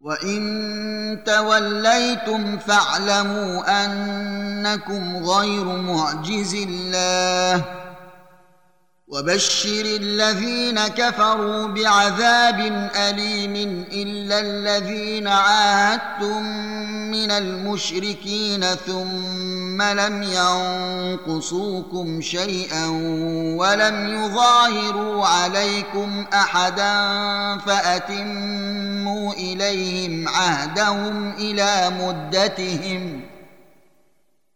وان توليتم فاعلموا انكم غير معجز الله وبشر الذين كفروا بعذاب أليم إلا الذين عاهدتم من المشركين ثم لم ينقصوكم شيئا ولم يظاهروا عليكم أحدا فأتموا إليهم عهدهم إلى مدتهم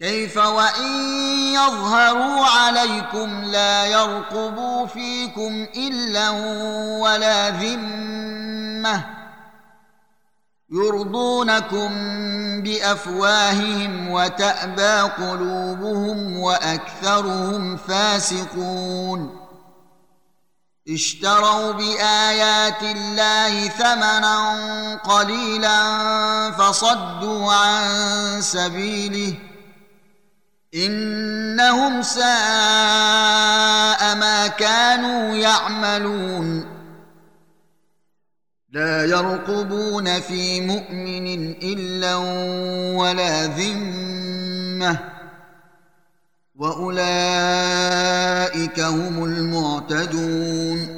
كيف وإن يظهروا عليكم لا يرقبوا فيكم إلا ولا ذمة يرضونكم بأفواههم وتأبى قلوبهم وأكثرهم فاسقون اشتروا بآيات الله ثمنا قليلا فصدوا عن سبيله إنهم ساء ما كانوا يعملون. لا يرقبون في مؤمن إلا ولا ذمة. وأولئك هم المعتدون.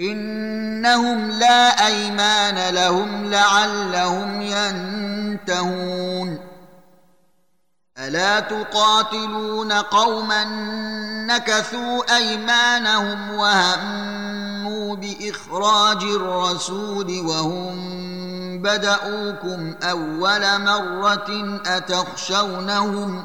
إنهم لا أيمان لهم لعلهم ينتهون. ألا تقاتلون قوما نكثوا أيمانهم وهموا بإخراج الرسول وهم بدأوكم أول مرة أتخشونهم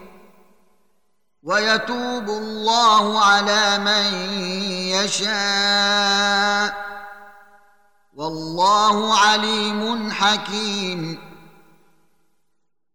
ويتوب الله على من يشاء. والله عليم حكيم.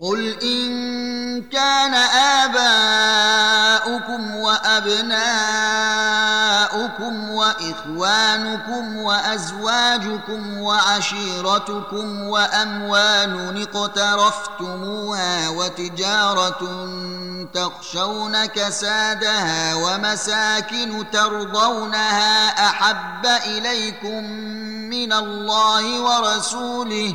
قل ان كان اباؤكم وابناؤكم واخوانكم وازواجكم وعشيرتكم واموال اقترفتموها وتجاره تخشون كسادها ومساكن ترضونها احب اليكم من الله ورسوله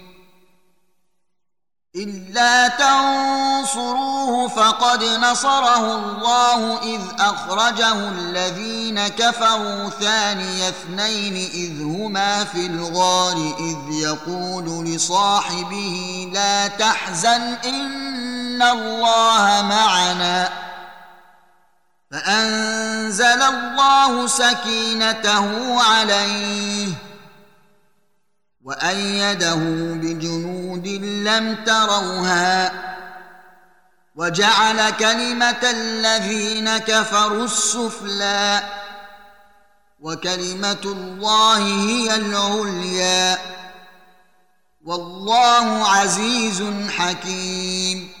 إلا تنصروه فقد نصره الله إذ أخرجه الذين كفروا ثاني اثنين إذ هما في الغار إذ يقول لصاحبه لا تحزن إن الله معنا. فأنزل الله سكينته عليه وأيده بجنود لم تروها وجعل كلمة الذين كفروا السفلى وكلمة الله هي العليا. والله عزيز حكيم.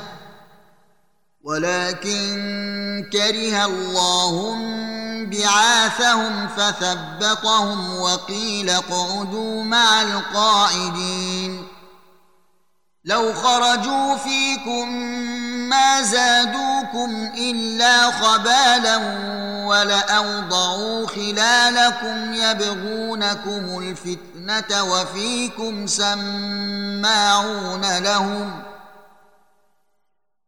ولكن كره الله بعاثهم فثبطهم وقيل اقعدوا مع القاعدين. لو خرجوا فيكم ما زادوكم إلا خبالا ولأوضعوا خلالكم يبغونكم الفتنة وفيكم سماعون لهم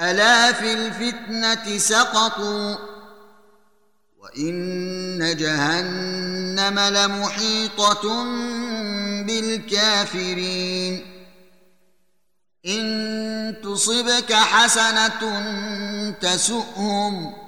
ألا في الفتنة سقطوا وإن جهنم لمحيطة بالكافرين. إن تصبك حسنة تسؤهم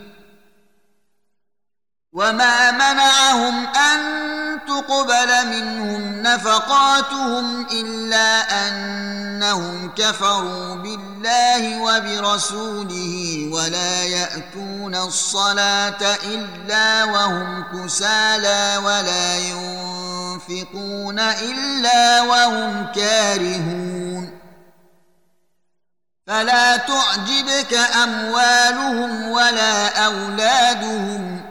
وما منعهم ان تقبل منهم نفقاتهم الا انهم كفروا بالله وبرسوله ولا ياتون الصلاه الا وهم كسالى ولا ينفقون الا وهم كارهون فلا تعجبك اموالهم ولا اولادهم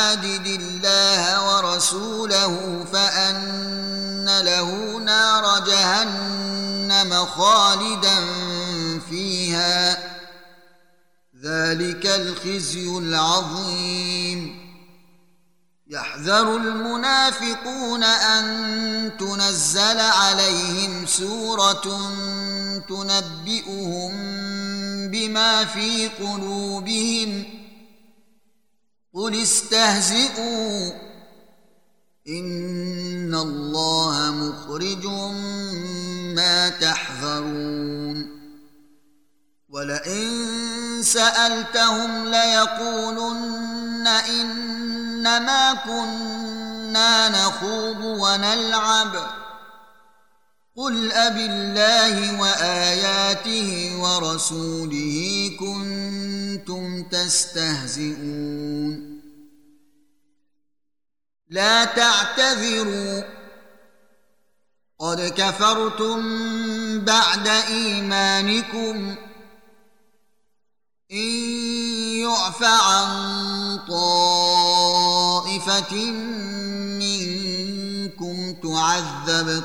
يحادد الله ورسوله فأن له نار جهنم خالدا فيها. ذلك الخزي العظيم. يحذر المنافقون أن تنزل عليهم سورة تنبئهم بما في قلوبهم قل استهزئوا. إن الله مخرج ما تحذرون. ولئن سألتهم ليقولن إنما كنا نخوض ونلعب. قل أب الله وآياته ورسوله كنتم تستهزئون. لا تعتذروا. قد كفرتم بعد إيمانكم. إن يعف عن طائفة منكم تعذب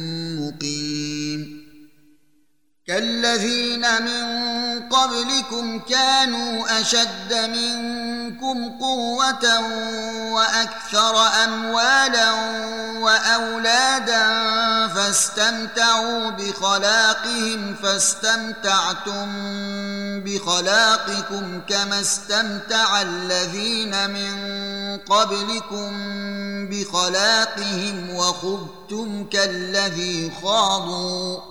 كالذين من قبلكم كانوا أشد منكم قوة وأكثر أموالا وأولادا فاستمتعوا بخلاقهم فاستمتعتم بخلاقكم كما استمتع الذين من قبلكم بخلاقهم وخذتم كالذي خاضوا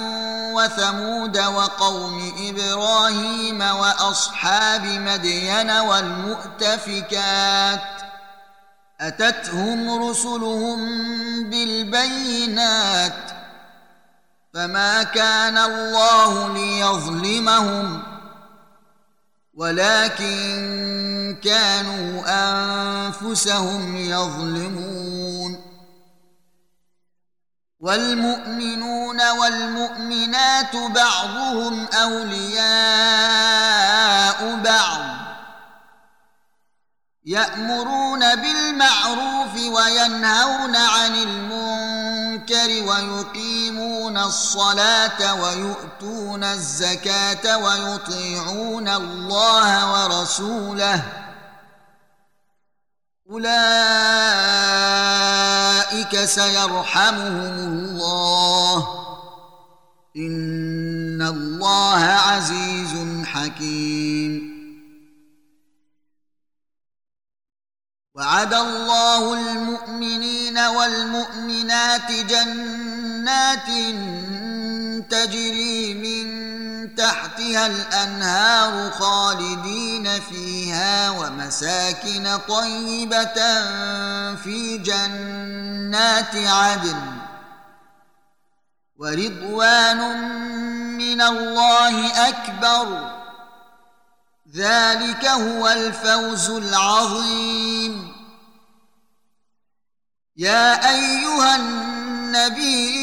وثمود وقوم إبراهيم وأصحاب مدين والمؤتفكات أتتهم رسلهم بالبينات فما كان الله ليظلمهم ولكن كانوا أنفسهم يظلمون والمؤمنون والمؤمنات بعضهم أولياء بعض يأمرون بالمعروف وينهون عن المنكر ويقيمون الصلاة ويؤتون الزكاة ويطيعون الله ورسوله أولئك سيرحمهم الله. إن الله عزيز حكيم. وعد الله المؤمنين والمؤمنات جنات تجري من تحتها الأنهار خالدين فيها ومساكن طيبة في جنات عدن ورضوان من الله أكبر. ذلك هو الفوز العظيم. يا أيها النبي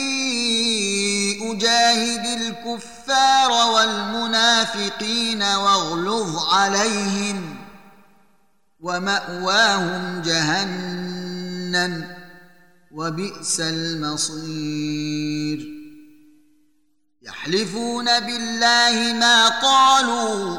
جاهد الكفار والمنافقين واغلظ عليهم ومأواهم جهنم وبئس المصير. يحلفون بالله ما قالوا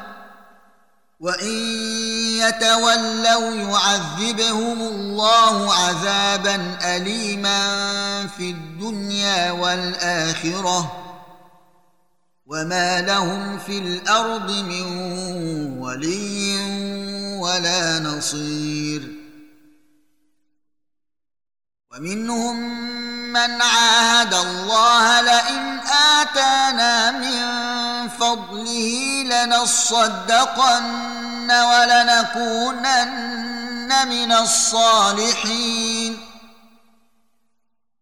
وان يتولوا يعذبهم الله عذابا اليما في الدنيا والاخره وما لهم في الأرض من ولي ولا نصير ومنهم من عاهد الله لئن اتانا من فضله لنصدقن ولنكونن من الصالحين.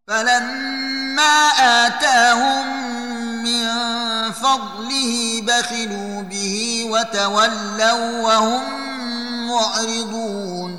فلما آتاهم من فضله بخلوا به وتولوا وهم معرضون.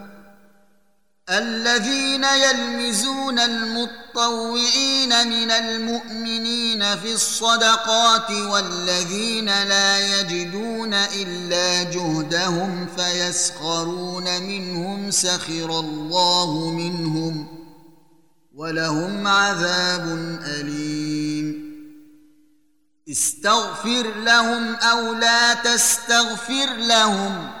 الذين يلمزون المطوعين من المؤمنين في الصدقات والذين لا يجدون إلا جهدهم فيسخرون منهم سخر الله منهم ولهم عذاب أليم. استغفر لهم أو لا تستغفر لهم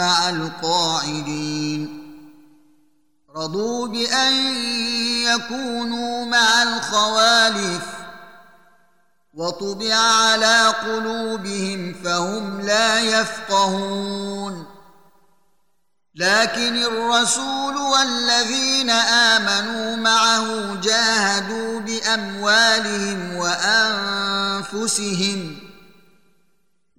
مع القاعدين. رضوا بأن يكونوا مع الخوالف. وطبع على قلوبهم فهم لا يفقهون. لكن الرسول والذين آمنوا معه جاهدوا بأموالهم وأنفسهم.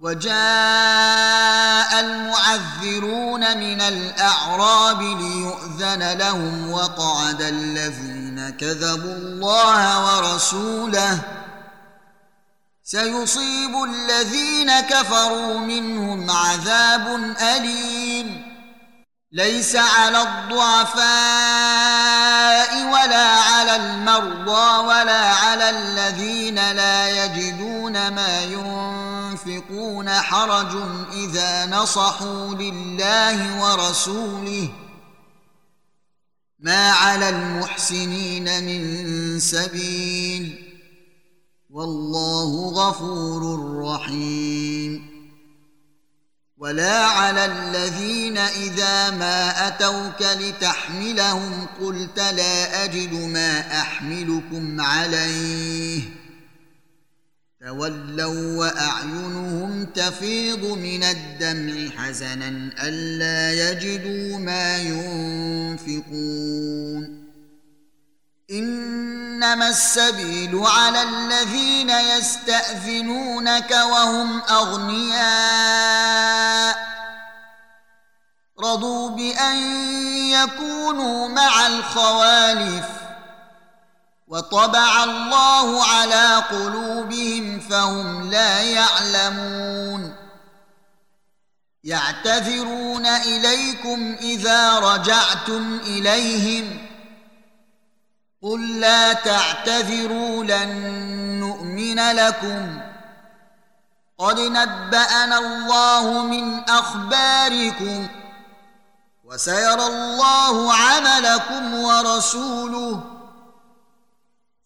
وجاء المعذرون من الأعراب ليؤذن لهم وقعد الذين كذبوا الله ورسوله. سيصيب الذين كفروا منهم عذاب أليم. ليس على الضعفاء ولا على المرضى ولا على الذين لا يجدون ما ينفقون حرج إذا نصحوا لله ورسوله. ما على المحسنين من سبيل. والله غفور رحيم. ولا على الذين إذا ما أتوك لتحملهم قلت لا أجد ما أحملكم عليه. تولوا وأعينهم تفيض من الدمع حزنا ألا يجدوا ما ينفقون. إنما السبيل على الذين يستأذنونك وهم أغنياء. رضوا بأن يكونوا مع الخوالف. وطبع الله على قلوبهم فهم لا يعلمون. يعتذرون إليكم إذا رجعتم إليهم. قل لا تعتذروا لن نؤمن لكم. قد نبأنا الله من أخباركم وسيرى الله عملكم ورسوله.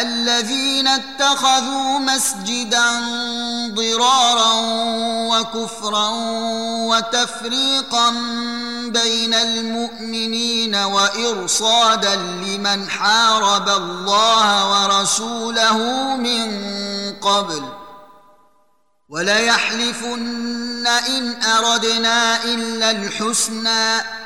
الذين اتخذوا مسجدا ضرارا وكفرا وتفريقا بين المؤمنين وإرصادا لمن حارب الله ورسوله من قبل. وليحلفن إن أردنا إلا الحسنى.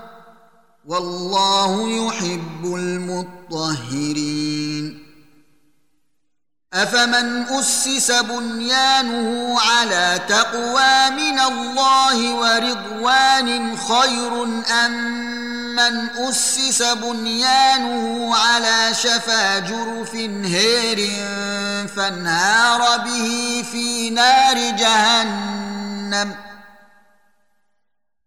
والله يحب المطهرين. أفمن أسس بنيانه على تقوى من الله ورضوان خير أم من أسس بنيانه على شفا جرف هير فانهار به في نار جهنم؟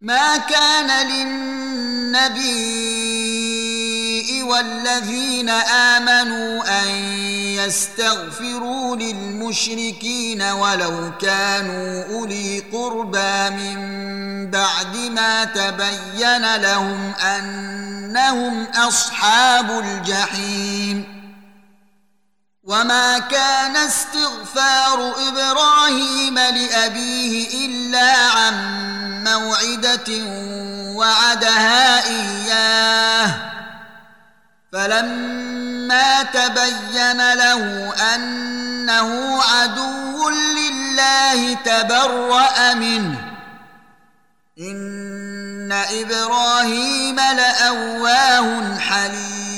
ما كان للنبي والذين آمنوا أن يستغفروا للمشركين ولو كانوا أولي قربى من بعد ما تبين لهم أنهم أصحاب الجحيم وما كان استغفار إبراهيم لأبيه إلا عن موعده وعدها إياه. فلما تبين له أنه عدو لله تبرأ منه. إن إبراهيم لأواه حليم.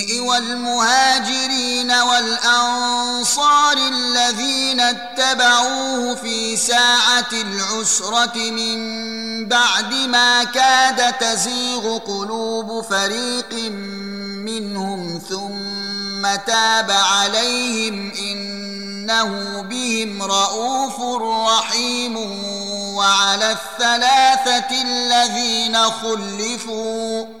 والمهاجرين والأنصار الذين اتبعوه في ساعة العسرة من بعد ما كاد تزيغ قلوب فريق منهم ثم تاب عليهم إنه بهم رءوف رحيم وعلى الثلاثة الذين خلفوا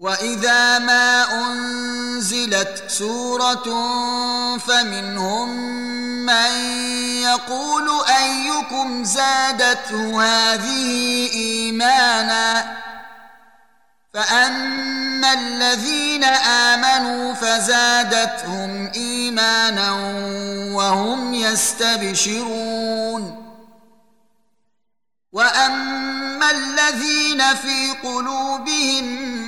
واذا ما انزلت سوره فمنهم من يقول ايكم زادته هذه ايمانا فاما الذين امنوا فزادتهم ايمانا وهم يستبشرون واما الذين في قلوبهم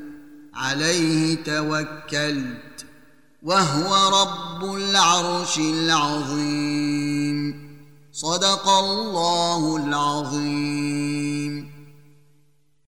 عليه توكلت وهو رب العرش العظيم. صدق الله العظيم.